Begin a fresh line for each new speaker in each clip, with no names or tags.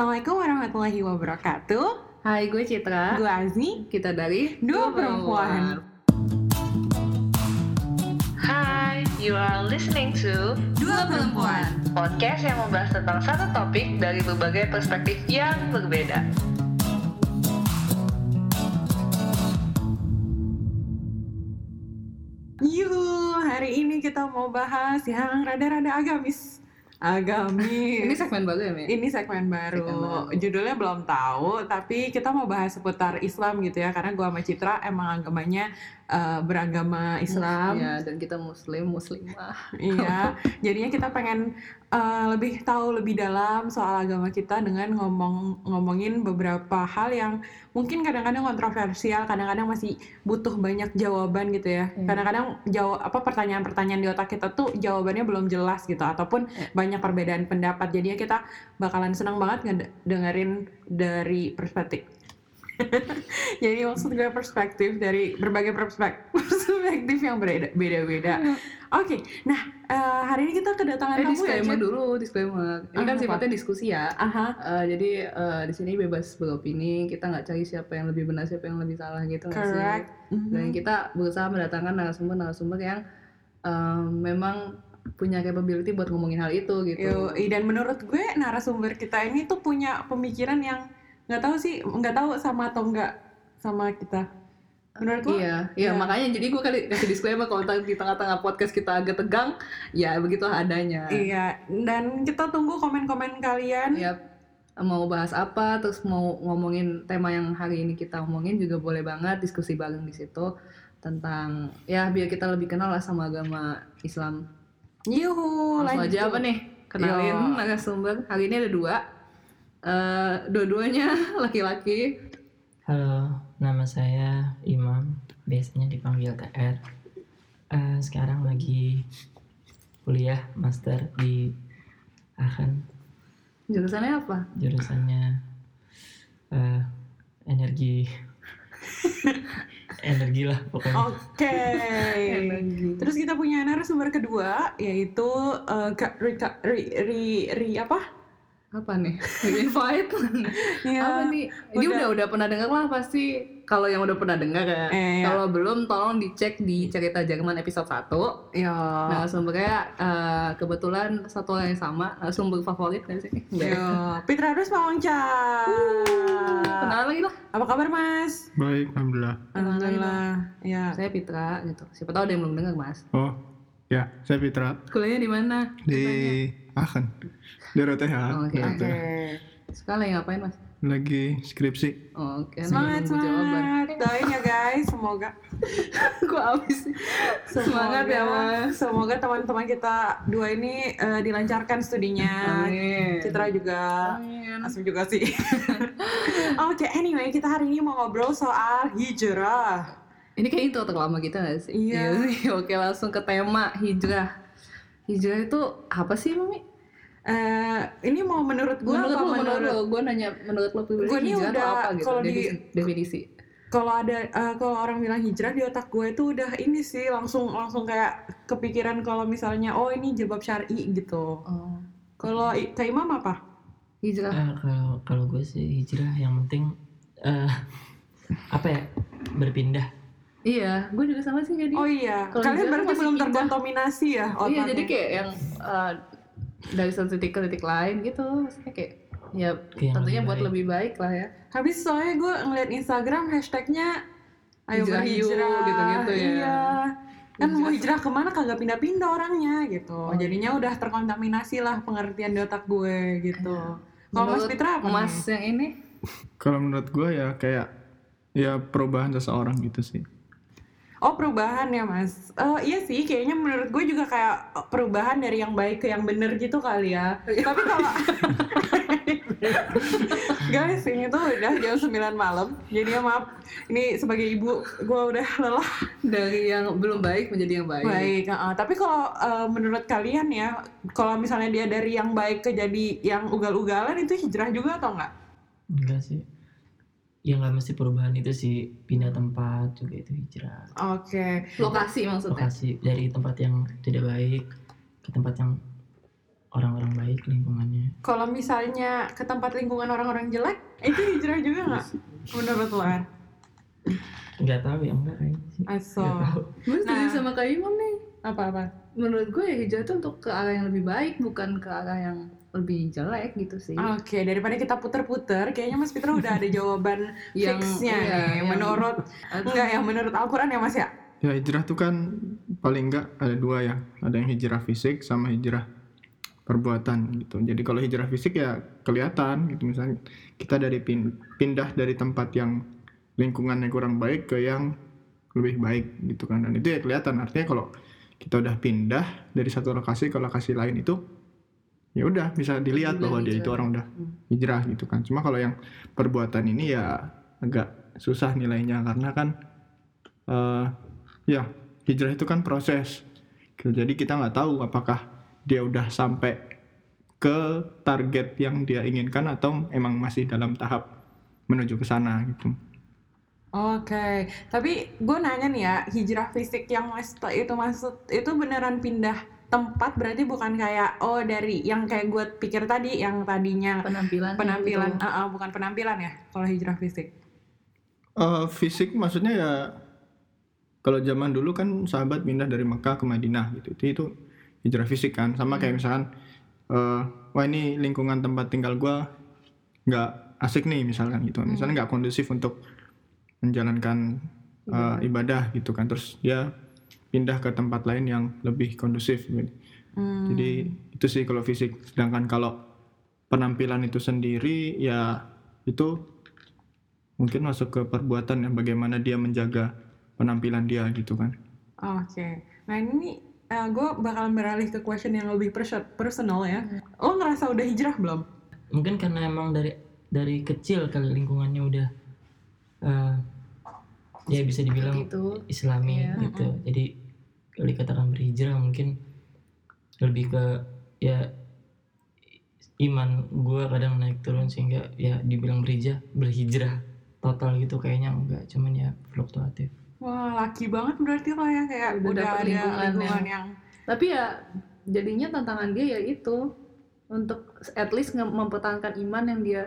Assalamualaikum warahmatullahi wabarakatuh.
Hai, gue Citra.
Gue Azni.
Kita dari
Dua Perempuan.
Hai, you are listening to
Dua Perempuan.
podcast yang membahas tentang satu topik dari berbagai perspektif yang berbeda.
Yuhu, hari ini kita mau bahas yang rada-rada agamis. Agamis.
Ini segmen baru ya, Mi?
Ini segmen baru.
Segmen baru.
Judulnya belum tahu, tapi kita mau bahas seputar Islam gitu ya. Karena gua sama Citra emang agamanya eh, beragama Islam.
Ya, dan kita muslim, muslimah.
Iya, jadinya kita pengen uh, lebih tahu lebih dalam soal agama kita dengan ngomong ngomongin beberapa hal yang mungkin kadang-kadang kontroversial, kadang-kadang masih butuh banyak jawaban gitu ya.
Iya.
Kadang-kadang jawab apa pertanyaan-pertanyaan di otak kita tuh jawabannya belum jelas gitu ataupun
Iya.
banyak perbedaan pendapat. Jadinya kita bakalan senang banget ngedengerin dari perspektif Jadi maksud gue perspektif dari berbagai perspek- perspektif yang beda-beda. Oke, nah eh, hari ini kita kedatangan
Eh,
tamu ya,
disclaimer dulu, disclaimer. Ini
Ah,
kan
apa?
sifatnya diskusi ya.
Aha,
Eh, jadi eh, di sini bebas beropini, kita nggak cari siapa yang lebih benar, siapa yang lebih salah gitu sih?
correct. Mhm.
Dan kita berusaha mendatangkan narasumber-narasumber yang eh, memang punya capability buat ngomongin hal itu gitu.
Yoi, dan menurut gue narasumber kita ini tuh punya pemikiran yang nggak tahu sih, nggak tahu sama atau nggak sama kita. Menurut gue,
Iya, iya
Ya.
makanya jadi gue kali kasih disclaimer kalau di tengah-tengah podcast kita agak tegang, ya begitu adanya.
iya. Dan kita tunggu komen-komen kalian.
Ya, mau bahas apa, terus mau ngomongin tema yang hari ini kita omongin juga boleh banget diskusi bareng di situ tentang ya biar kita lebih kenal lah sama agama Islam.
Yuhu,
Langsung
lanjut.
aja apa nih? Kenalin narasumber. Hari ini ada dua. Eh, dua-duanya laki-laki.
Halo, nama saya Imam, biasanya dipanggil TR. Eh, sekarang lagi kuliah master di Aachen,
Jurusannya apa?
jurusannya eh, energi, energi lah pokoknya.
Oke.
Energi.
Terus kita punya narasumber kedua yaitu eh, Kak Rika, ri, ri, ri apa?
Apa nih? Invite?
Ya,
apa nih? Ini
udah.
udah udah pernah dengar lah pasti. Kalau yang udah pernah dengar ya.
Eh, ya.
Kalau belum tolong dicek di cerita Jerman episode 1.
Ya.
Nah, sumbernya eh, kebetulan satu yang sama, eh, sumber favorit dari sini.
Ya, Pitra Rus Mawangca.
Kenalan lagi lah.
Apa kabar Mas?
Baik, alhamdulillah.
Alhamdulillah. Ya.
Saya Pitra gitu. Siapa tahu ada yang belum dengar, Mas.
Oh, ya, saya Fitra
Kuliahnya di mana?
di Aachen, di ROTH.
Oke.
ROTH.
Oke.
Sekarang lagi ngapain, Mas?
Lagi skripsi.
Oke,
Semangat,
nunggu jawaban.
semangat. Doain ya guys, semoga.
Gue habis. Semangat ya, Mas.
Semoga teman-teman kita dua ini eh, dilancarkan studinya.
Amin.
Citra juga.
Amin.
Asli juga sih. Oke, anyway, kita hari ini mau ngobrol soal hijrah.
Ini kayak intro terlama kita gak sih?
Iya.
sih. Oke langsung ke tema hijrah. Hijrah itu apa sih Mami?
Eh, ini mau menurut gue
menurut
apa
lo, menurut,
menurut,
lo, gue nanya menurut lo pribadi
Gua ini
hijrah
udah-
itu apa gitu?
kalau di-
definisi,
kalau ada eh, kalau orang bilang hijrah di otak gue itu udah ini sih langsung langsung kayak kepikiran kalau misalnya oh ini jilbab syar'i gitu.
Oh.
Kalau Kak Imam apa?
Hijrah.
Eh, kalau kalau gue sih hijrah yang penting eh apa ya berpindah.
Iya, gue juga sama sih jadi.
Oh iya, kalian berarti belum terkontaminasi ya
iya,
otaknya?
jadi kayak yang uh, dari satu titik ke titik lain gitu. Maksudnya kayak ya
Ke yang
tentunya
lebih
buat
baik.
lebih baik lah ya.
Habis soalnya gue ngeliat Instagram hashtagnya ayo
Hijrah yuk,
berhijrah
gitu-gitu ya.
Iya. Kan mau
Hijrah.
hijrah ke mana kagak pindah-pindah orangnya gitu.
Oh,
Jadinya udah terkontaminasi lah pengertian di otak gue gitu. Kalau Mas Fitra apa
Mas
nih?
yang ini
Kalau menurut gue ya kayak ya perubahan seseorang gitu sih.
Oh perubahan ya mas. Eh iya sih kayaknya menurut gue juga kayak perubahan dari yang baik ke yang bener gitu kali ya. Tapi kalau guys ini tuh udah jam 9 malam. Jadi ya maaf ini sebagai ibu gue udah lelah.
dari yang belum baik menjadi yang baik.
Baik. uh-uh. Tapi kalau uh, menurut kalian ya, kalau misalnya dia dari yang baik ke jadi yang ugal-ugalan itu hijrah juga atau enggak?
Enggak sih. Ya nggak mesti perubahan itu sih pindah tempat juga itu hijrah.
Oke.
Lokasi maksudnya.
Lokasi dari tempat yang tidak baik ke tempat yang orang-orang baik lingkungannya
Kalau misalnya ke tempat lingkungan orang-orang jelek, itu hijrah juga nggak? Menurut lo kan?
nggak tahu ya enggak kayaknya sih
Aso.
Nggak tahu.
Gue setuju
Nah.
sama Kak Imam nih.
Apa-apa?
Menurut gue ya hijrah itu untuk ke arah yang lebih baik, bukan ke arah yang lebih jelek gitu sih.
Oke, daripada kita puter-puter, kayaknya Mas Fitra udah ada jawaban
Yang-
fixnya
iya,
nih.
yang-
Menurut enggak yang menurut Al-Quran ya Mas ya?
Ya hijrah tuh kan paling enggak ada dua ya. Ada yang hijrah fisik sama hijrah perbuatan gitu. Jadi kalau hijrah fisik ya kelihatan gitu misalnya kita dari pin- pindah dari tempat yang lingkungannya kurang baik ke yang lebih baik gitu kan. Dan itu ya kelihatan artinya kalau kita udah pindah dari satu lokasi ke lokasi lain itu ya udah bisa dilihat bahwa dia
hijrah.
itu orang udah
Hmm.
hijrah gitu kan. Cuma kalau yang perbuatan ini ya agak susah nilainya karena kan eh ya hijrah itu kan proses. Gitu. Jadi kita nggak tahu apakah dia udah sampai ke target yang dia inginkan atau emang masih dalam tahap menuju ke sana gitu.
Oke, tapi gue nanya nih ya, hijrah fisik yang Mas itu maksud itu beneran pindah tempat berarti bukan kayak oh dari yang kayak gue pikir tadi yang tadinya
penampilan
penampilan,
gitu.
ah, ah, bukan penampilan ya kalau hijrah fisik.
Eh, fisik maksudnya ya kalau zaman dulu kan sahabat pindah dari Mekah ke Madinah gitu. Itu, itu hijrah fisik kan. Sama kayak misalkan eh, wah ini lingkungan tempat tinggal gua nggak asik nih misalkan gitu. Misalnya nggak kondusif untuk menjalankan eh, ibadah gitu kan. Terus dia pindah ke tempat lain yang lebih kondusif. gitu.
Hmm.
Jadi itu sih kalau fisik. Sedangkan kalau penampilan itu sendiri ya itu mungkin masuk ke perbuatan ya bagaimana dia menjaga penampilan dia gitu kan.
Oke, nah ini gue bakalan beralih ke question yang lebih perso- personal ya. Lo ngerasa udah hijrah belum?
mungkin karena emang dari dari kecil kali lingkungannya udah eh, ya bisa dibilang
gitu.
islami
Iya.
gitu. Jadi kalau dikatakan berhijrah mungkin. Lebih ke ya iman gue kadang naik turun sehingga ya dibilang berhijrah berhijrah total gitu kayaknya enggak. Cuman ya fluktuatif.
Wah, laki banget berarti lo ya kayak
Udah
udah, ada
lingkungan
lingkungan,
yang-
yang,
Tapi ya jadinya tantangan dia ya itu. Untuk at least mempertahankan iman yang dia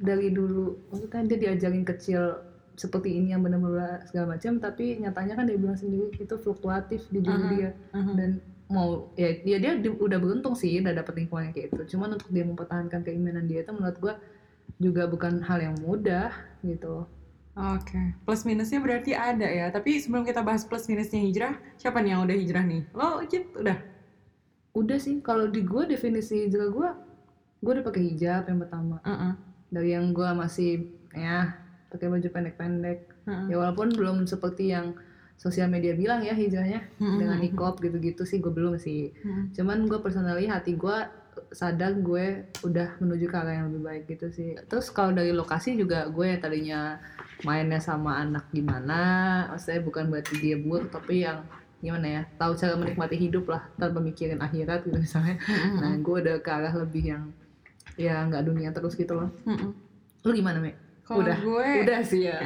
dari dulu. Maksudnya dia diajarin kecil seperti ini yang benar-benar segala macam tapi nyatanya kan dia bilang sendiri itu fluktuatif di diri
Mhm.
dia
Mhm.
dan mau ya dia dia di- udah beruntung sih udah dapet lingkungan yang kayak itu cuman untuk dia mempertahankan keimanan dia itu menurut gua juga bukan hal yang mudah gitu
Oke, plus minusnya berarti ada ya. Tapi sebelum kita bahas plus minusnya hijrah, siapa nih yang udah hijrah nih? Lo, Cip, udah?
udah sih kalau di gua definisi hijrah gua gua udah pakai hijab yang pertama
Heeh.
dari yang gua masih ya pakai baju pendek-pendek
heeh.
ya walaupun belum seperti yang sosial media bilang ya hijrahnya
Mm-mm.
dengan nikop gitu-gitu sih gue belum sih
Mm-mm.
cuman gue personally hati gue sadar gue udah menuju ke arah yang lebih baik gitu sih terus kalau dari lokasi juga gue yang tadinya mainnya sama anak gimana maksudnya bukan berarti dia buruk tapi yang gimana ya tahu cara menikmati hidup lah tanpa mikirin akhirat gitu misalnya
Mm-mm.
nah gue udah ke arah lebih yang ya nggak dunia terus gitu loh
Mm-mm.
lu gimana me
Kalau
Udah.
gue,
udah sih ya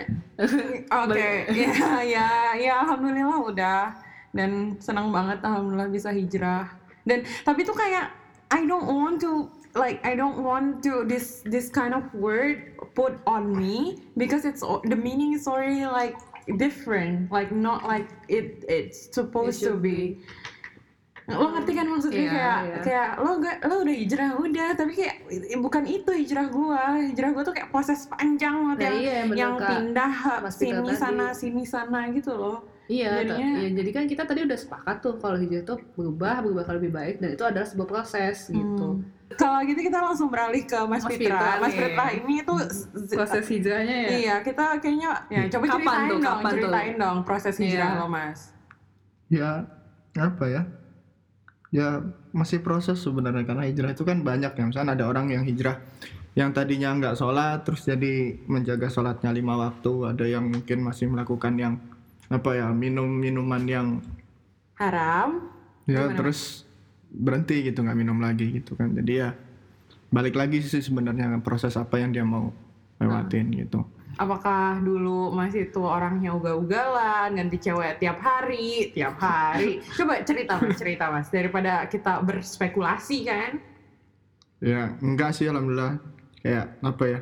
Oke, ya, ya, ya, alhamdulillah udah. Dan senang banget alhamdulillah bisa hijrah. Dan tapi tuh kayak I don't want to like I don't want to this this kind of word put on me because it's the meaning is already like different, like not like it it's supposed to
should
be. Lo ngerti kan maksudnya
Iya,
kayak
iya.
kayak lo gak lo udah hijrah udah tapi kayak bukan itu hijrah gua hijrah gua tuh kayak proses panjang banget
Nah,
yang
iya, bener,
yang
Kak.
pindah sini
tadi.
sana sini sana gitu loh
Iya,
Jadinya-
iya, jadi kan kita tadi udah sepakat tuh kalau hijrah itu berubah, berubah ke lebih baik dan itu adalah sebuah proses gitu.
Hmm. kalau gitu kita langsung beralih ke Mas,
Mas
Fitra.
Fitra
Mas. Fitra ini tuh
Proses hijrahnya ya.
iya kita kayaknya ya coba
Kapan
ceritain
tuh,
dong
kapan tuh?
ceritain dong proses hijrah
Iya.
lo Mas
Ya apa ya? Ya masih proses sebenarnya karena hijrah itu kan banyak ya. Misalnya ada orang yang hijrah yang tadinya nggak sholat terus jadi menjaga sholatnya lima waktu. Ada yang mungkin masih melakukan yang apa ya minum minuman yang
haram
ya
Gimana?
terus berhenti gitu nggak minum lagi gitu kan. Jadi ya balik lagi sih sebenarnya proses apa yang dia mau lewatin gitu
Apakah dulu masih tuh orangnya ugal-ugalan, ganti cewek tiap hari, tiap hari? Coba cerita mas, cerita mas, daripada kita berspekulasi kan?
ya enggak sih alhamdulillah kayak apa ya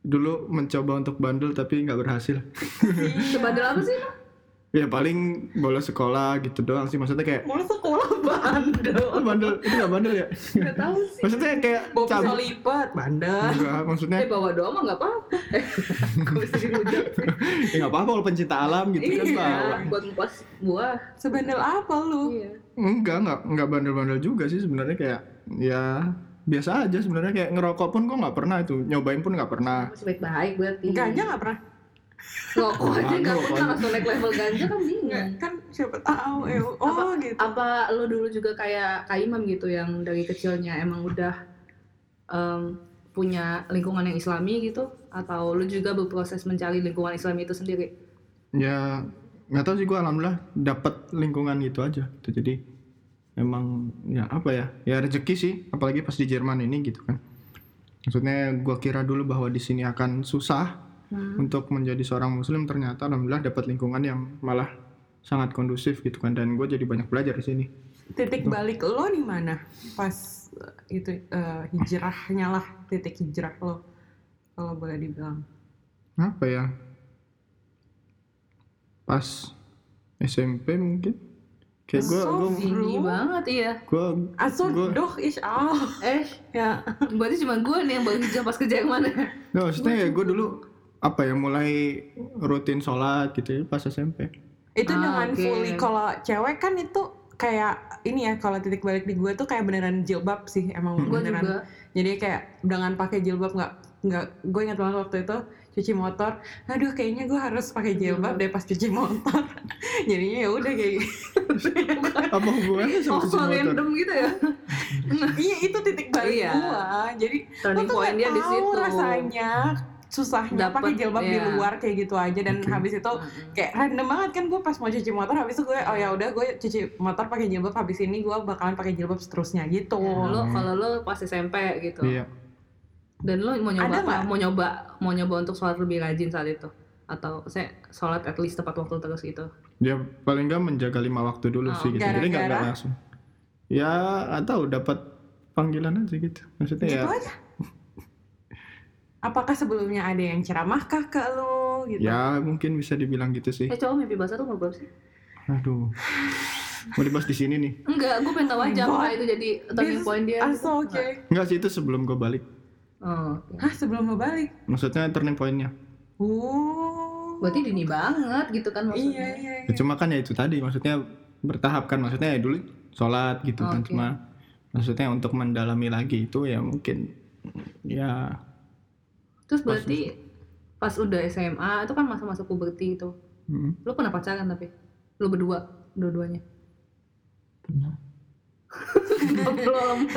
dulu mencoba untuk bandel tapi nggak berhasil
Sebandel apa sih?
Ya paling bolos sekolah gitu doang sih maksudnya kayak
Mau sekolah bandel.
bandel itu nggak bandel ya
Gak tahu sih.
maksudnya kayak
Bawa pisau
cabut
lipat, bandel.
enggak maksudnya
Eh bawa doang mah gak apa-apa. Dirujak?
ya nggak apa-apa kalau pencinta alam gitu kan
Iya.
bawa
Buat ngupas buah.
Sebandel apa lu?
Iya.
enggak enggak enggak bandel-bandel juga sih sebenarnya kayak ya biasa aja sebenarnya kayak ngerokok pun gue nggak pernah itu nyobain pun nggak pernah
Masih baik-baik berarti.
Ganja nggak pernah?
Rokok aja gak pernah langsung naik level ganja kan bingung.
Kan siapa tahu. Eh, oh gitu.
Apa lo dulu juga kayak Kak Imam gitu yang dari kecilnya emang udah em, punya lingkungan yang islami gitu? Atau lu juga berproses mencari lingkungan islami itu sendiri?
ya nggak tahu sih gue alhamdulillah dapat lingkungan gitu aja gitu. jadi emang ya apa ya ya rezeki sih apalagi pas di Jerman ini gitu kan maksudnya gue kira dulu bahwa di sini akan susah
Hmm.
untuk menjadi seorang muslim ternyata alhamdulillah dapat lingkungan yang malah sangat kondusif gitu kan dan gue jadi banyak belajar di sini
Titik balik lo di mana? Pas eh, itu eh, hijrahnya lah, titik hijrah lo. Kalau boleh dibilang.
apa ya pas SMP mungkin kayak gue
So
gue
banget iya.
gue
Aso
Gua-
doh ish al.
Eh,
Ya.
berarti cuma gue nih yang baru hijau pas kerja yang mana?
Nggak, maksudnya ya gue dulu apa ya mulai rutin sholat gitu ya pas SMP
Itu
Ah,
dengan
oke.
fully kalau cewek kan itu kayak ini ya kalau titik balik di gue tuh kayak beneran jilbab sih emang
Gue
beneran.
juga.
Jadi kayak dengan pakai jilbab nggak nggak gue ingat banget waktu itu cuci motor. Aduh kayaknya gue harus pakai jilbab deh pas cuci motor. Jadinya ya udah kayak gitu.
apa hubungannya sama
Oh,
cuci motor
random gitu ya?
iya itu titik balik
Iya.
gua. Jadi
Turning
lo tuh
point
nggak
dia di situ.
rasanya susahnya
Dapet,
pakai jilbab di
iya.
luar kayak gitu aja dan
Oke.
habis itu kayak random banget kan gue pas mau cuci motor habis itu gue oh ya udah gue cuci motor pakai jilbab habis ini gue bakalan pakai jilbab seterusnya gitu.
Lo kalau lo pas SMP gitu.
iya
Dan lo mau nyoba
Ada
apa?
nggak?
Mau nyoba mau nyoba untuk sholat lebih rajin saat itu? Atau saya sholat at least tepat waktu terus gitu?
ya paling nggak menjaga lima waktu dulu
Oh,
sih gitu jadi nggak nggak
gara-gara?
langsung ya atau dapat panggilan aja gitu maksudnya ya
Gitu aja. Apakah sebelumnya ada yang ceramahkah ke lo gitu?
ya mungkin bisa dibilang gitu sih
Eh cowok mimpi basah tuh mau berapa sih?
aduh mau dibahas di sini nih
Enggak, gue pengen tahu aja
What?
apa itu jadi turning point dia.
Also oke.
nggak sih itu sebelum gue balik
Oh, oke.
Hah sebelum lo balik?
maksudnya turning pointnya
Oh.
Berarti dini banget gitu kan
Iya
maksudnya.
iya.
Ya, cuma kan ya itu tadi maksudnya bertahap kan maksudnya ya dulu sholat gitu kan
Oke.
cuma maksudnya untuk mendalami lagi itu ya mungkin ya
Terus berarti pas udah SMA itu kan masa-masa puberti itu.
mm,
Lu pernah pacaran tapi? Lu berdua, dua-duanya.
pernah
Belum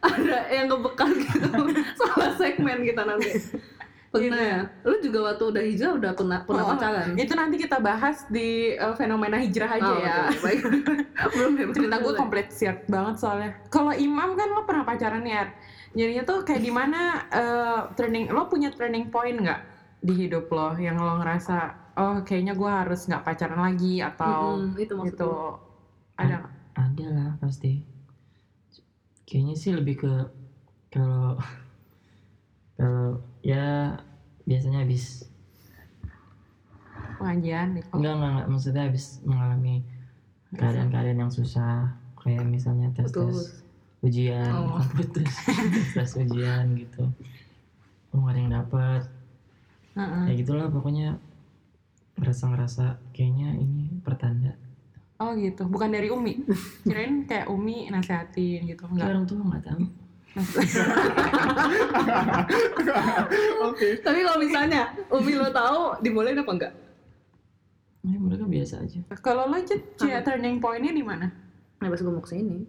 ada yang kebekas gitu salah segmen kita nanti. Pernah ya? Lu juga waktu udah hijrah udah pernah pernah
Oh,
pacaran?
Itu nanti kita bahas di uh, fenomena hijrah aja
Oh,
ya.
oke, baik. belum
Cerita gue komplit siap banget soalnya. Kalau Imam kan lo pernah pacaran ya. Jadinya tuh kayak di mana uh, turning lo punya turning point nggak di hidup lo yang lo ngerasa oh kayaknya gue harus nggak pacaran lagi atau
Mm-mm, itu maksud
gitu ada nggak?
ada lah pasti kayaknya sih lebih ke kalau kalau ya biasanya habis
pengajian gitu.
enggak enggak, enggak. maksudnya habis mengalami keadaan-keadaan yang susah kayak misalnya tes tes
Putus.
Ujian
Oh.
putus tes ujian gitu oh nggak ada yang dapet
Heeh.
ya gitulah pokoknya ngerasa ngerasa kayaknya ini pertanda
Oh gitu, bukan dari Umi. Kirain kayak Umi nasehatin gitu, enggak.
orang tua nggak tahu
oke
Tapi kalau misalnya Umi lo tahu dibolehin apa enggak?
ya, mereka biasa aja
Kalau lo Jet, Cia, turning point-nya di mana?
Nah pas gue mau ke sini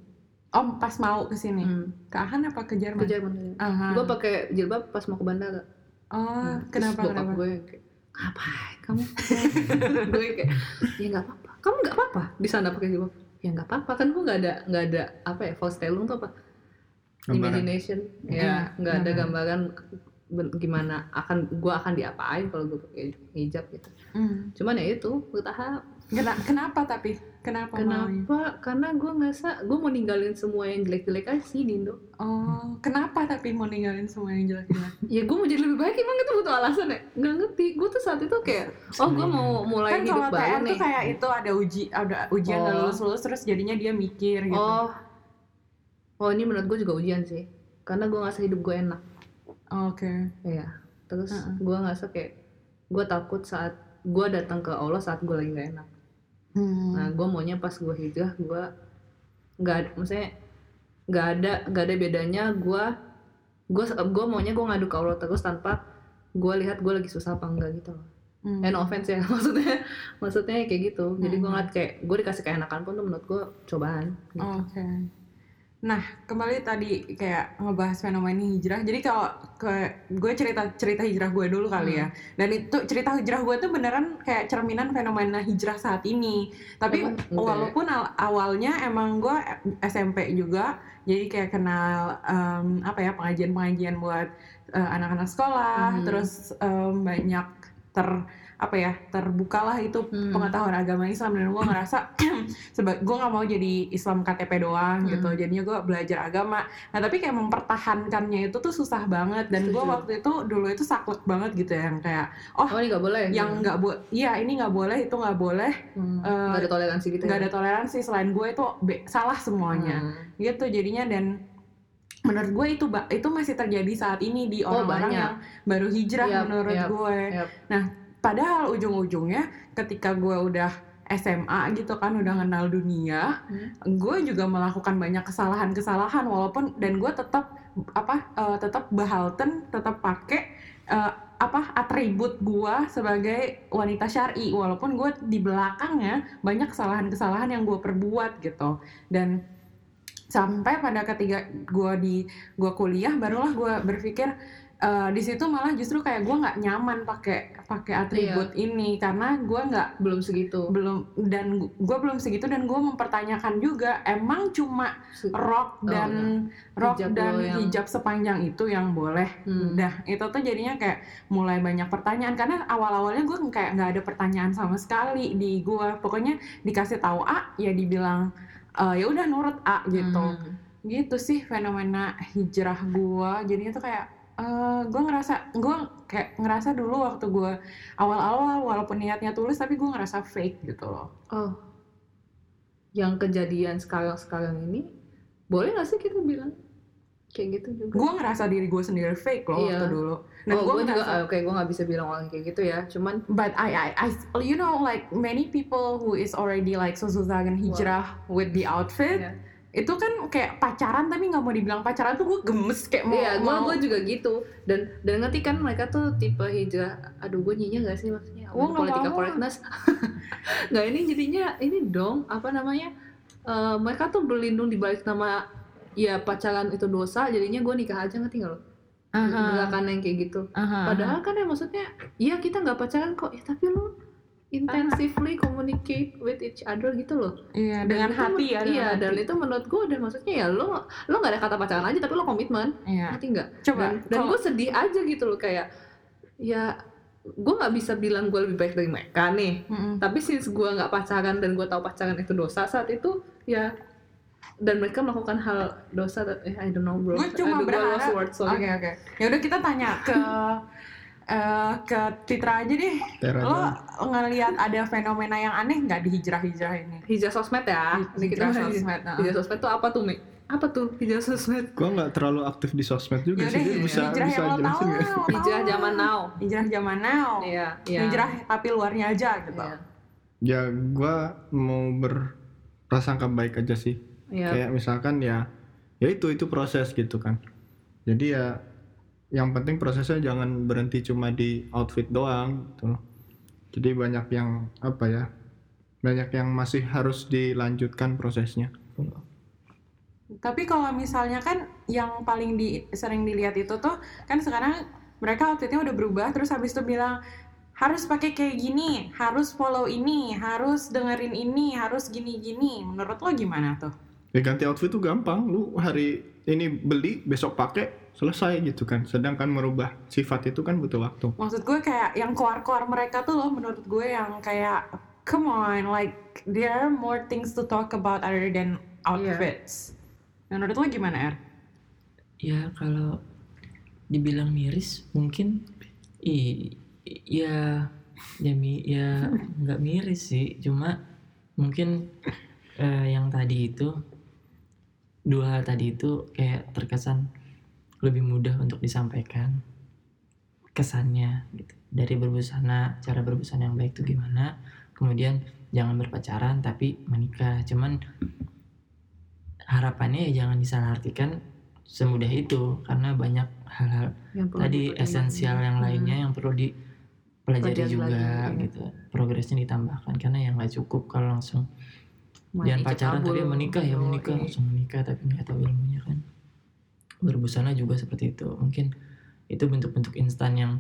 Om pas mau ke sini.
hmm.
Ke Ahan apa ke Jerman?
Ke Jerman.
Aha.
Gue pakai jilbab pas mau ke bandara.
Oh,
Nah,
kenapa
terus
kenapa?
gue kayak ngapain kamu? gue kayak ya nggak apa-apa. Kamu nggak apa-apa di sana pakai jilbab? Ya nggak apa-apa kan gue nggak ada nggak ada apa ya false telung tuh apa?
Gambaran.
imagination ya nggak ada gambaran gimana akan gue akan diapain kalau gue pakai hijab gitu
Hmm.
cuman ya itu bertahap
kenapa tapi? Kenapa?
kenapa karena gue ngerasa gue mau ninggalin semua yang jelek-jelek aja sih di Indo
Oh, kenapa tapi mau ninggalin semua yang jelek-jelek?
ya gue mau jadi lebih baik emang itu butuh alasan ya nggak ngerti gue tuh saat itu kayak oh gue mau mulai
kan
hidup baru
TR
nih
tuh kayak itu ada uji ada ujian
Oh.
lulus lulus terus jadinya dia mikir gitu.
oh oh ini menurut gue juga ujian sih karena gue ngerasa hidup gue enak
Oke.
Iya. Terus
Heeh.
gue ngerasa kayak gue takut saat gue datang ke Allah saat gue lagi gak enak.
Hmm.
Nah gue maunya pas gue hijrah gue nggak maksudnya nggak ada nggak ada bedanya gue gue gue maunya gue ngadu ke Allah terus tanpa gue lihat gue lagi susah apa enggak gitu loh.
Hmm.
No offense ya maksudnya maksudnya kayak gitu. Jadi gue
Hmm.
ngeliat kayak gue dikasih keenakan pun tuh menurut gue cobaan. Gitu.
Oke. Nah, kembali tadi kayak ngebahas fenomena hijrah. Jadi kalau ke gue cerita cerita hijrah gue dulu kali ya. Dan itu cerita hijrah gue tuh beneran kayak cerminan fenomena hijrah saat ini. Tapi
ya?
walaupun al- awalnya emang gue SMP juga, jadi kayak kenal em, apa ya pengajian-pengajian buat eh, anak-anak sekolah,
Hmm.
terus em, banyak ter apa ya terbukalah itu
Hmm.
pengetahuan agama Islam dan gue ngerasa sebab gue nggak mau jadi Islam KTP doang gitu
Hmm.
jadinya gue belajar agama nah tapi kayak mempertahankannya itu tuh susah banget dan gue waktu itu dulu itu saklek banget gitu ya yang kayak oh,
Oh ini nggak boleh.
yang nggak boleh iya ini nggak boleh itu nggak boleh
Hmm,
eh,
nggak ada toleransi gitu.
nggak
ya?
ada toleransi selain gue itu salah semuanya
Hmm.
gitu jadinya dan menurut gue itu itu masih terjadi saat ini di
Oh,
orang-orang
banyak.
yang baru hijrah
Yap,
menurut
yap,
gue
yap.
nah padahal ujung-ujungnya ketika gue udah SMA gitu kan udah kenal dunia
Hmm.
gue juga melakukan banyak kesalahan-kesalahan walaupun dan gue tetap apa eh, tetap bahalten tetap pakai eh, apa atribut gue sebagai wanita syari walaupun gue di belakangnya banyak kesalahan-kesalahan yang gue perbuat gitu dan sampai pada ketiga gue di gue kuliah barulah gue berpikir eh, di situ malah justru kayak gue nggak nyaman pakai pakai atribut ini karena gue nggak
belum segitu.
belum dan gue belum segitu dan gue mempertanyakan juga emang cuma rok
Oh,
dan rok
Hijab
dan
yang-
hijab sepanjang itu yang boleh
Hmm.
Dah, itu tuh jadinya kayak mulai banyak pertanyaan karena awal-awalnya gue kayak nggak ada pertanyaan sama sekali di gue. Pokoknya dikasih tahu A, ya dibilang "Eh, ya udah nurut A gitu.
Hmm.
Gitu sih fenomena hijrah gue. Jadinya tuh kayak eh gue ngerasa gue kayak ngerasa dulu waktu gue awal-awal walaupun niatnya tulus tapi gue ngerasa fake gitu loh.
Oh, yang kejadian sekarang-sekarang ini, boleh nggak sih kita bilang kayak gitu juga?
Gue ngerasa diri gue sendiri fake loh
Iya.
waktu dulu. Dan
oh,
gue
gue juga,
ngerasa
ah, oke, gue nggak bisa bilang orang kayak gitu ya. Cuman,
But I, I, I, you know, like many people who is already like sozusagen hijrah with the outfit,
Iya.
Itu kan kayak pacaran tapi nggak mau dibilang pacaran tuh gue gemes kayak mau,
iya, gue
mau
gue juga gitu. Dan dan ngerti kan mereka tuh tipe hijrah. Aduh, gue nyinya nggak sih maksudnya?
Nggak
politika correctness. nggak ini jadinya ini dong apa namanya? eh, mereka tuh berlindung di balik nama ya pacaran itu dosa. Jadinya gue nikah aja ngerti nggak lo?
Aha,
Gerakan yang kayak gitu.
aha.
Padahal kan ya maksudnya, iya kita nggak pacaran kok, ya tapi lu intensively communicate with each other gitu loh.
iya dengan hati ya
Iya,
hati.
dan itu menurut gue udah maksudnya ya lo lo nggak ada kata pacaran aja tapi lo komitmen,
Iya.
ngerti nggak?
Coba
Dan, dan gue sedih aja gitu loh kayak ya gue nggak bisa bilang gue lebih baik dari mereka nih.
Mm-mm.
Tapi since gue nggak pacaran dan gue tahu pacaran itu dosa saat itu ya dan mereka melakukan hal dosa eh, I don't know bro.
Gue cuma
Aduh,
berharap- Oke oke. Ya udah kita tanya ke eh, ke Titra aja deh.
Tera
Lo ngelihat ada fenomena yang aneh nggak di hijrah-hijrah ini?
Hijrah sosmed ya. Ini kita
Hijrah
bahas.
sosmed. nah.
Hijrah sosmed tuh apa tuh, Mi? Apa tuh hijrah sosmed?
Gua nggak terlalu aktif di sosmed juga
Yaudah,
sih. Dia bisa
hijrah
bisa
yang tahu tahu
Hijrah zaman now.
Hijrah zaman now.
Iya, iya.
Hijrah tapi luarnya aja gitu.
Iya.
Ya gua mau berprasangka baik aja sih.
Iya.
Kayak misalkan ya ya itu itu proses gitu kan. Jadi ya yang penting prosesnya jangan berhenti cuma di outfit doang gitu. loh. Jadi banyak yang apa ya? Banyak yang masih harus dilanjutkan prosesnya.
Tapi kalau misalnya kan yang paling di sering dilihat itu tuh kan sekarang mereka outfitnya udah berubah terus habis itu bilang harus pakai kayak gini, harus follow ini, harus dengerin ini, harus gini-gini. Menurut lo gimana tuh?
Ya ganti outfit tuh gampang. Lu hari ini beli besok pakai selesai gitu kan sedangkan merubah sifat itu kan butuh waktu
Maksud gue kayak yang keluar-keluar mereka tuh loh menurut gue yang kayak come on like there are more things to talk about other than outfits. Menurut lo gimana Er?
ya kalau dibilang miris mungkin i i- ya ya mi ya nggak miris sih cuma mungkin eh, yang tadi itu dua hal tadi itu kayak terkesan lebih mudah untuk disampaikan kesannya gitu dari berbusana cara berbusana yang baik itu gimana kemudian jangan berpacaran tapi menikah cuman harapannya ya jangan disalahartikan semudah itu karena banyak hal-hal tadi esensial yang
Hmm.
lainnya yang perlu dipelajari
Pelajari
juga
lagi, iya.
gitu progresnya ditambahkan karena yang nggak cukup kalau langsung
Main
jangan pacaran tapi menikah ya
Oh,
menikah
iya.
langsung menikah tapi nggak tahu ilmunya kan berbusana juga seperti itu mungkin itu bentuk-bentuk instan yang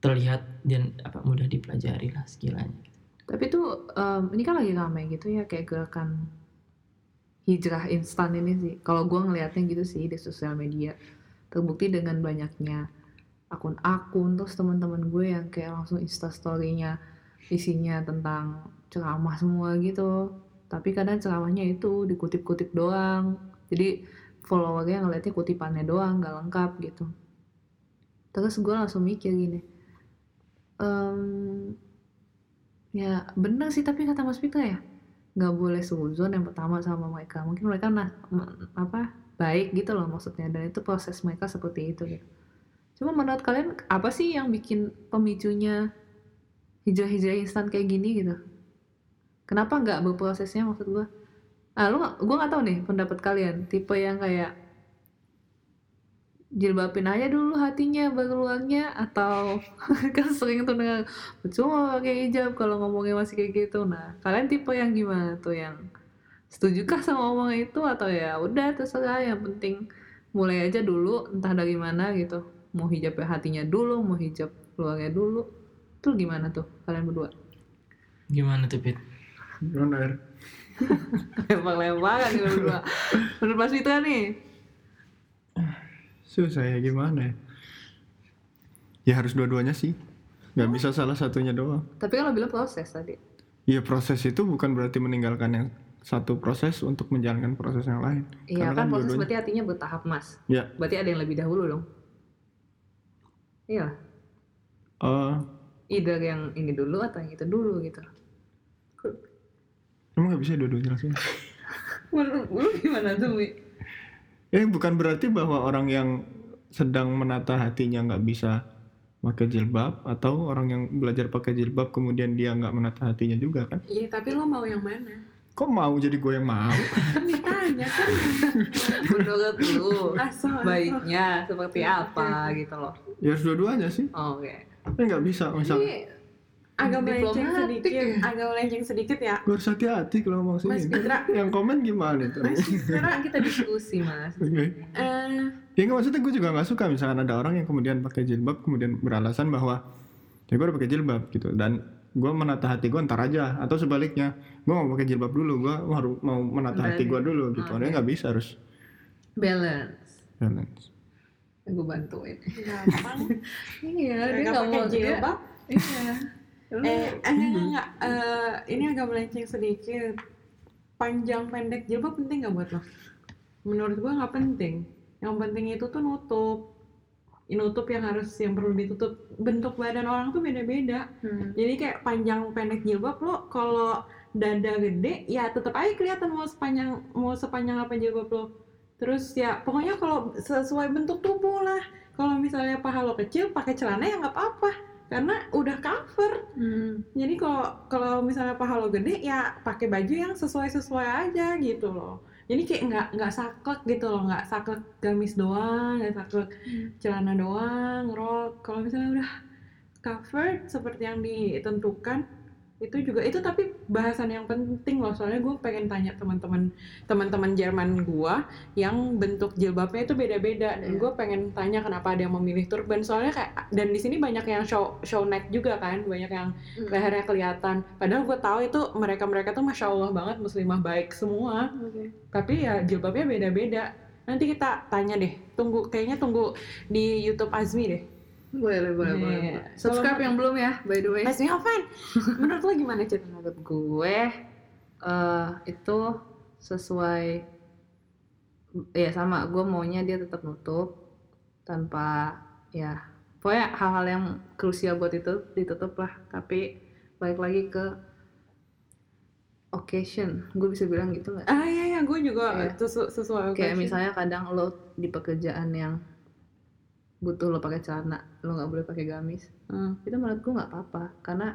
terlihat dan apa mudah dipelajari lah sekiranya
Tapi tuh em, ini kan lagi ramai gitu ya kayak gerakan hijrah instan ini sih. Kalau gua ngelihatnya gitu sih di sosial media. Terbukti dengan banyaknya akun-akun terus teman-teman gue yang kayak langsung insta story-nya isinya tentang ceramah semua gitu. Tapi kadang ceramahnya itu dikutip-kutip doang. Jadi followernya ngeliatnya kutipannya doang, nggak lengkap gitu. Terus gue langsung mikir gini, em, ya bener sih tapi kata Mas Fitra ya nggak boleh suzon yang pertama sama mereka. Mungkin mereka nah, apa baik gitu loh maksudnya dan itu proses mereka seperti itu gitu. Cuma menurut kalian apa sih yang bikin pemicunya hijrah-hijrah instan kayak gini gitu? Kenapa nggak berprosesnya maksud gua ah lu gua nggak tahu nih pendapat kalian. Tipe yang kayak jilbabin aja dulu hatinya baru luangnya atau kan sering tuh dengar cuma pakai hijab kalau ngomongnya masih kayak gitu. Nah kalian tipe yang gimana tuh? Yang setujukah sama omongan itu? Atau ya udah terserah. Yang penting mulai aja dulu entah dari mana gitu. Mau hijab hatinya dulu mau hijab luarnya dulu. Tuh gimana tuh kalian berdua?
Gimana tuh Pit?
Gimana, Er?
lempar-lemparan gitu berdua. Menurut Mas Fitra nih?
Susah ya gimana ya? Ya harus dua-duanya sih. Nggak bisa salah satunya doang.
Tapi kan lo bilang proses tadi.
Iya proses itu bukan berarti meninggalkan yang satu proses untuk menjalankan proses yang lain.
iya
Karena
kan proses berarti artinya bertahap mas.
Ya,
berarti ada yang lebih dahulu dong. Iya.
Eh,
either yang ini dulu atau yang itu dulu gitu
emang nggak bisa dua-duanya langsung.
menurut lu gimana tuh Mi?
Eh bukan berarti bahwa orang yang sedang menata hatinya nggak bisa pakai jilbab atau orang yang belajar pakai jilbab kemudian dia nggak menata hatinya juga kan?
Iya, tapi lo mau yang mana?
Kok mau jadi gue yang mau?
Kan ditanya kan.
menurut lu
Asal.
baiknya seperti apa gitu loh
Ya harus dua-duanya sih.
oke
Eh nggak bisa misal
ini
Agak melenceng sedikit,
ya.
agak melenceng sedikit ya.
gue harus hati-hati kalau ngomong
Mas
sini.
Fitra,
Yang komen gimana itu?
Mas Fitra,
kita diskusi mas
Oke.
eh,
Ya nggak maksudnya gue juga nggak suka misalkan ada orang yang kemudian pakai jilbab kemudian beralasan bahwa ya gue udah pakai jilbab gitu dan gue menata hati gue ntar aja atau sebaliknya gue mau pakai jilbab dulu gue harus mau menata hati gue dulu gitu
Oke.
Dia nggak bisa harus
balance
balance
gue bantuin
gampang.
iya dia nggak
pakai
mau
jilbab.
iya Lu-
Eh, enggak. Eh, ini agak melenceng sedikit. Panjang pendek jilbab penting nggak buat lo? Menurut gua nggak penting. Yang penting itu tuh nutup. Nutup yang harus yang perlu ditutup. Bentuk badan orang tuh beda-beda.
Hmm.
Jadi kayak panjang pendek jilbab lo kalau dada gede ya tetap aja kelihatan mau sepanjang mau sepanjang apa jilbab lo. Terus ya pokoknya kalau sesuai bentuk tubuh lah. Kalau misalnya paha lo kecil pakai celana ya nggak apa-apa karena udah cover.
Hmm.
Jadi kalau kalau misalnya paha lo gede ya pakai baju yang sesuai sesuai aja gitu loh. Jadi kayak nggak nggak saklek gitu loh, nggak saklek gamis doang, nggak saklek celana doang, rok. Kalau misalnya udah covered seperti yang ditentukan itu juga itu tapi bahasan yang penting loh soalnya gue pengen tanya teman-teman teman-teman Jerman gue yang bentuk jilbabnya itu beda-beda dan
Iya.
gue pengen tanya kenapa ada yang memilih turban soalnya kayak dan di sini banyak yang show show neck juga kan banyak yang
Hmm.
lehernya kelihatan padahal gue tahu itu mereka mereka tuh masya allah banget muslimah baik semua
Oke.
tapi ya jilbabnya beda-beda Nanti kita tanya deh. Tunggu kayaknya tunggu di YouTube Azmi deh.
Boleh, boleh,
Iya.
boleh. Subscribe
Kalau-
yang belum ya, by the way.
Azmi Oven. Menurut lo gimana, Cid?
Menurut gue eh itu sesuai ya sama gue maunya dia tetap nutup tanpa ya pokoknya hal-hal yang krusial buat itu ditutup lah tapi balik lagi ke occasion gue bisa bilang gitu nggak
Ah iya iya, gue juga
Iya.
sesu- sesuai
kayak
occasion.
misalnya kadang lo di pekerjaan yang butuh lo pakai celana lo nggak boleh pakai gamis
Hmm.
itu menurut gue nggak apa-apa karena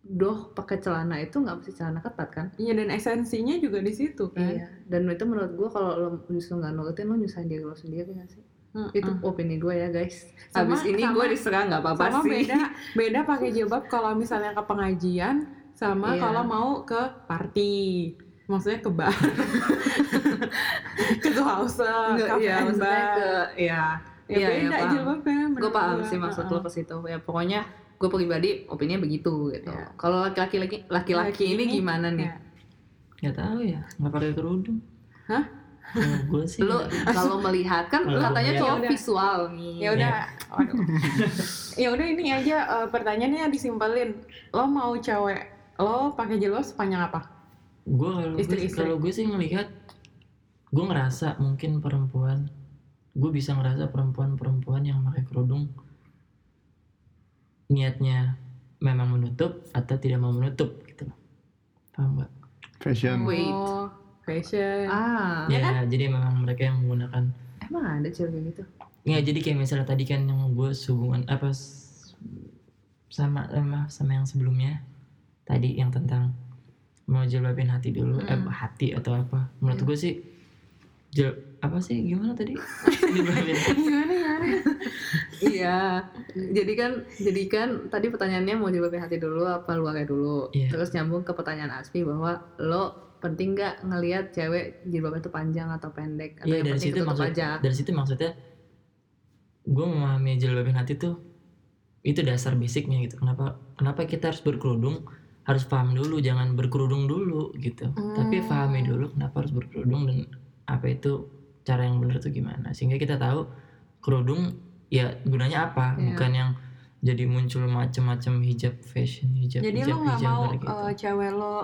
doh pakai celana itu nggak mesti celana ketat kan
Iya dan esensinya juga di situ kan.
Iya, dan itu menurut gue kalau lo justru nggak nurutin lo nyusahin diri lo sendiri nggak sih?
Hmm,
Itu
hmm.
opini gue ya guys.
Sama-
Habis ini gue diserang nggak apa-apa
sama
sih.
beda beda pakai jilbab kalau misalnya ke pengajian sama
Iya.
kalau mau ke party maksudnya ke bar ke house
iya,
and
maksudnya
bar.
ke ya.
Ya
iya,
beda
iya, paham.
jilbabnya
Gue paham sih maksud
Heeh.
lo ke situ. Ya pokoknya gue pribadi opininya begitu gitu.
Iya.
Kalau laki-laki laki laki-laki
Laki
ini
ini,
gimana nih?
Ya.
nggak tahu ya nggak pakai kerudung
Hah?
gue sih
Lo kalau melihat kan
Kalau
katanya cowok
Ya udah.
visual nih.
ya udah ya udah ini aja eh, pertanyaannya disimpelin lo mau cewek lo pakai jilbab sepanjang apa
gue kalau gue kalau gue sih ngelihat gue ngerasa mungkin perempuan gue bisa ngerasa perempuan-perempuan yang pakai kerudung niatnya memang menutup atau tidak mau menutup gitu. Paham nggak?
Fashion.
Wait.
oh fashion.
Ah,
ya jadi memang mereka yang menggunakan.
Emang ada cewek kayak gitu?
ya jadi kayak misalnya tadi kan yang gue hubungan apa sama sama sama yang sebelumnya tadi yang tentang mau jilbabin hati dulu eh
Mm.
hati atau apa. Menurut gue sih apa sih? Gimana tadi?
Gimana? Gimana
Iya, jadi kan, jadi kan tadi pertanyaannya mau jilbabin hati dulu apa luarnya dulu.
Iya.
Terus nyambung ke pertanyaan Asmi bahwa lo penting nggak ngelihat cewek jilbabnya itu panjang atau pendek? Atau yang
dari
penting
situ maksud
aja.
dari situ maksudnya gue memahami jilbabin hati tuh itu dasar basicnya gitu. Kenapa kenapa kita harus berkerudung? Harus paham dulu jangan berkerudung dulu gitu. Tapi
Hmm.
pahami dulu kenapa harus berkerudung dan apa itu cara yang benar tuh gimana. Sehingga kita tahu kerudung ya gunanya apa?
Iya.
bukan yang jadi muncul macam-macam hijab fashion hijab
Jadi
hijab
lo nggak mau
gitu.
eh, cewek lo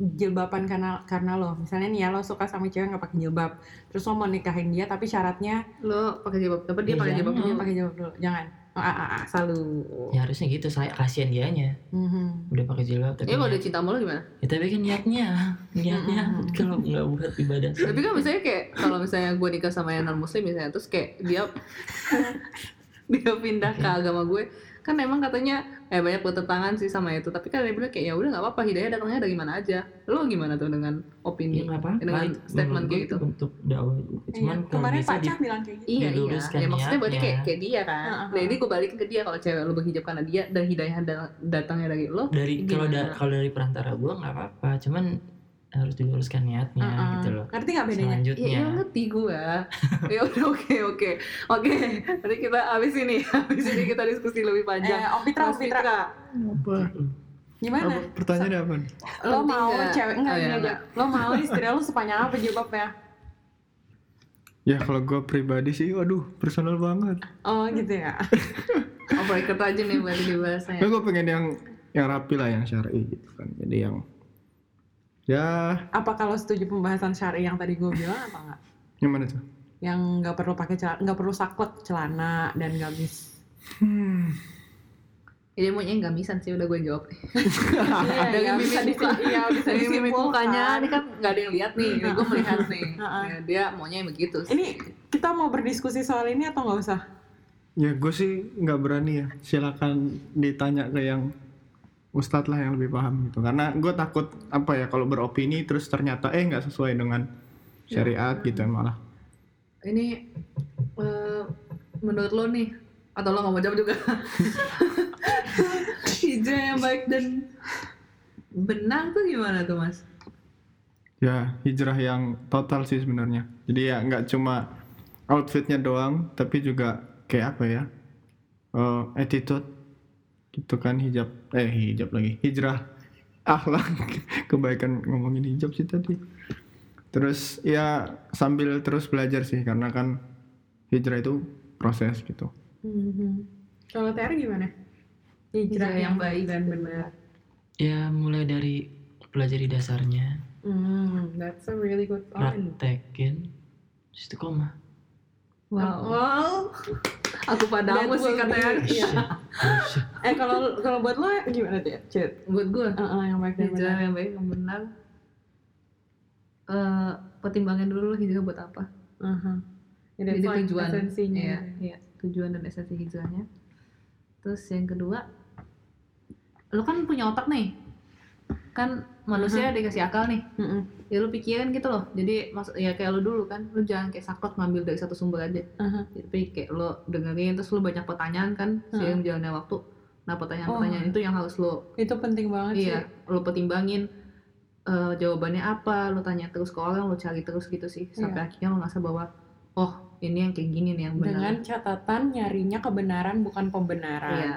jilbaban karena karena lo. Misalnya nih ya lo suka sama cewek nggak pakai jilbab. Terus lo mau nikahin dia tapi syaratnya
Lo pakai jilbab, apa dia
Iya,
pakai jilbab
dia pakai jilbab dulu. Jangan ah, ah, ah, selalu
ya harusnya gitu saya kasihan dianya
Mhm.
udah pakai jilbab tapi
Ya kalau dia cinta sama lo gimana?
ya tapi kan niatnya niatnya
Mm-mm.
kalau nggak buat ibadah
Tapi kan misalnya kayak kalau misalnya gue nikah sama yang non muslim misalnya terus kayak dia dia pindah ke agama gue kan emang katanya eh banyak bertentangan sih sama itu. Tapi kan dia bilang kayak ya udah nggak apa-apa hidayah datangnya dari mana aja. Lo gimana tuh dengan
ya
opini
nggak apa-apa.
dengan
itu
statement kayak
gue
gitu?
itu bentuk dakwah. Juga
Iya.
cuman kalau
kemarin Pak
di
Cah bilang kayak gitu.
Iya iya, ya maksudnya berarti kayak kayak dia kan.
Heeh,
Nah ini gue balikin ke dia kalau cewek lu berhijab karena dia dan hidayah da- datangnya dari lo.
dari kalau da- kalau dari perantara gue nggak apa-apa. Cuman harus diluruskan niatnya
Heeh.
gitu loh.
Ngerti nggak bedanya?
Selanjutnya.
Ya, ya ngerti gue. ya udah oke oke. Oke. Nanti kita abis ini abis ini kita diskusi lebih panjang.
eh, Om Fitra.
Apa?
Gimana?
Apa? Pertanyaannya apa?
Lo mau
nggak?
cewek? Enggak
Oh, iya,
aja lo mau istri lo sepanjang apa jilbabnya?
Ya kalau gue pribadi sih waduh personal banget.
Oh gitu ya.
Oh breaker aja nih berarti dibahasnya.
ya gue pengen yang yang rapi lah yang syar'i gitu kan. Jadi yang ya
apa kalau setuju pembahasan syari yang tadi gue bilang apa enggak
yang mana tuh
yang nggak perlu pakai celana nggak perlu saklek celana dan gamis
hmm.
Jadi maunya nggak bisa sih udah gue jawab.
iya,
Dari
iya,
mimik
bisa disi- iya, bisa
Dari mimik
disimpulkan.
mukanya ini kan nggak ada yang lihat nih. Ini gue melihat nih.
Heeh.
Ya, dia maunya yang begitu.
ini kita mau berdiskusi soal ini atau nggak usah
ya gue sih nggak berani ya silakan ditanya ke yang ustadz lah yang lebih paham gitu. Karena gue takut apa ya kalau beropini terus ternyata eh nggak sesuai dengan syariat gitu malah.
Ini eh, menurut lo nih atau lo nggak mau jawab juga? Hijau yang baik dan benang tuh gimana tuh mas?
ya hijrah yang total sih sebenarnya. Jadi ya nggak cuma outfitnya doang tapi juga kayak apa ya eh, attitude gitu kan hijab eh hijab lagi hijrah akhlak kebaikan ngomongin hijab sih tadi terus ya sambil terus belajar sih karena kan hijrah itu proses gitu
Mhm. Kalau Tiara gimana? Hijrah
Hijrah yang baik
dan benar.
ya mulai dari pelajari dasarnya
Hmm, that's a really good point.
praktekin terus istiqomah
Wow.
Wow.
Aku padamu sih katanya.
iya. Eh kalau kalau buat lo gimana ya? Cid?
Buat gue,
Heeh, yang baik dan benar.
yang baik yang benar. Eh, pertimbangkan dulu hijrah buat apa.
Aha. Ya,
Jadi
like
tujuan.
esensinya.
Iya, iya, tujuan dan esensi hijrahnya. Terus yang kedua, lu kan punya otak nih. Kan manusia dikasih akal nih.
Mm-mm.
Ya lu pikirin gitu loh. Jadi maksud ya kayak lu dulu kan, lu jangan kayak saklek ngambil dari satu sumber aja.
Aha.
Tapi kayak lu dengerin terus lu banyak pertanyaan kan seiring berjalannya waktu. Nah, pertanyaan-pertanyaan itu yang harus lu
Itu penting banget
iya,
sih.
lu pertimbangin eh, jawabannya apa, lu tanya terus ke orang, lu cari terus gitu sih. Sampai akhirnya lu ngerasa bahwa oh, ini yang kayak gini nih yang benar.
Dengan catatan nyarinya kebenaran bukan pembenaran.
Iya.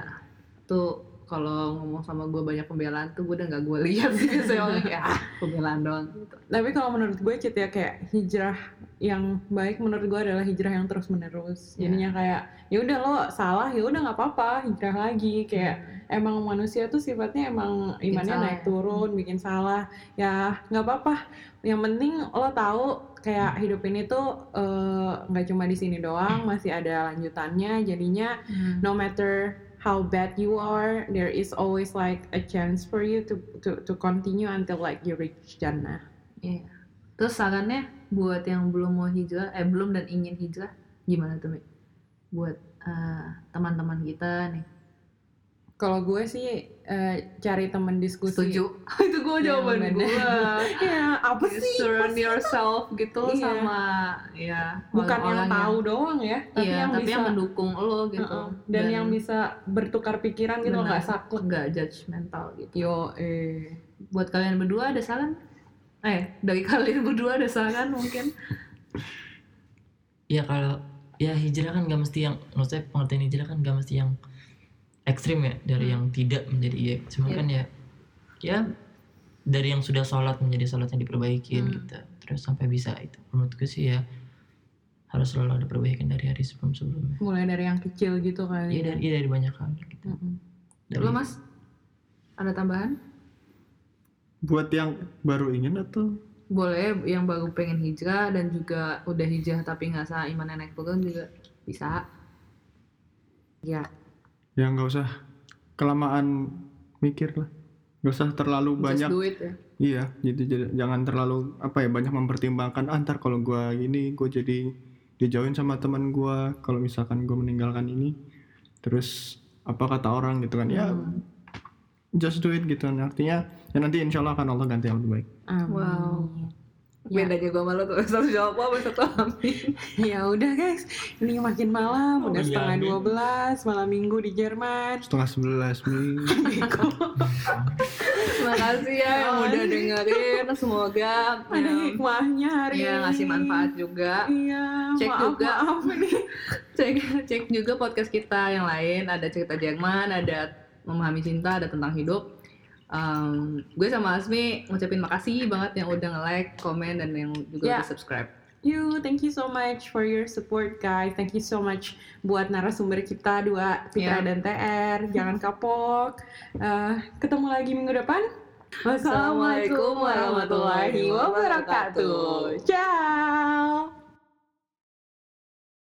Tuh kalau ngomong sama gue banyak pembelaan tuh gue udah gak gue lihat sih orang kayak ah pembelaan doang gitu.
Tapi kalau menurut gue Cid ya kayak hijrah yang baik menurut gue adalah hijrah yang terus menerus.
Iya.
Jadinya kayak ya udah lo salah ya udah nggak apa-apa hijrah lagi kayak emang manusia tuh sifatnya emang imannya naik
ya.
turun bikin salah ya nggak apa-apa. Yang penting lo tahu kayak hidup ini tuh eh, nggak cuma di sini doang masih ada lanjutannya. Jadinya
Hmm.
no matter how bad you are, there is always like a chance for you to to to continue until like you reach Jannah.
Iya. Terus sarannya buat yang belum mau hijrah, eh belum dan ingin hijrah, gimana tuh Mi? Buat eh, teman-teman kita nih.
Kalau gue sih eh, cari temen diskusi.
Setuju. Itu gue
Yang
jawaban
benar.
gue.
ya apa sih?
Surround yourself gitu
Iya.
sama ya
Bukan yang tahu doang ya, tapi
iya,
yang
tapi
bisa
yang mendukung lo gitu.
Heeh. dan, yang bisa bertukar pikiran gitu nggak saklek.
nggak judgmental gitu.
Yo, eh.
Buat kalian berdua ada saran? Eh, dari kalian berdua ada saran mungkin?
ya kalau ya hijrah kan gak mesti yang menurut saya pengertian hijrah kan gak mesti yang ekstrim ya dari yang tidak menjadi iya cuma
Iya.
kan ya ya dari yang sudah sholat menjadi sholatnya diperbaikin
Hmm.
gitu terus sampai bisa itu menurutku sih ya harus selalu ada perbaikan dari hari sebelum sebelumnya
mulai dari yang kecil gitu kali.
iya dari iya dari banyak hal gitu
Mm-mm.
dari
Lo mas? Ada tambahan?
buat yang baru ingin atau
Boleh yang baru pengen hijrah dan juga udah hijrah tapi nggak sah imannya naik turun juga bisa.
Ya.
Ya nggak usah kelamaan mikir lah nggak usah terlalu
Just
banyak
do it ya.
iya jadi, jadi jangan terlalu apa ya banyak mempertimbangkan ah, ntar kalau gua gini gue jadi dijauhin sama teman gua kalau misalkan gue meninggalkan ini terus apa kata orang gitu kan ya
Hmm.
just do it gitu kan artinya ya nanti insya Allah akan Allah ganti yang lebih baik.
Wow.
Ya.
Bedanya gue malu tuh satu jawab apa satu amin.
ya udah guys, ini makin malam,
Oh,
udah
iya,
setengah
amin.
dua belas malam minggu di Jerman.
setengah sebelas nih
Terima kasih ya yang udah dengerin. Semoga
Ada
ya,
hikmahnya hari
ya,
ini.
ngasih manfaat juga.
Iya,
Cek
maaf,
juga.
maaf nih.
Cek cek juga podcast kita yang lain. Ada cerita Jerman, ada memahami cinta, ada tentang hidup. Um, gue sama Asmi ngucapin makasih banget yang udah nge-like, komen, dan yang juga
Ya.
udah subscribe.
You, thank you so much for your support guys. Thank you so much buat narasumber kita dua Fitra
Ya.
dan TR. Jangan kapok. Eh, ketemu lagi minggu depan. Wassalamualaikum warahmatullahi wabarakatuh. Ciao.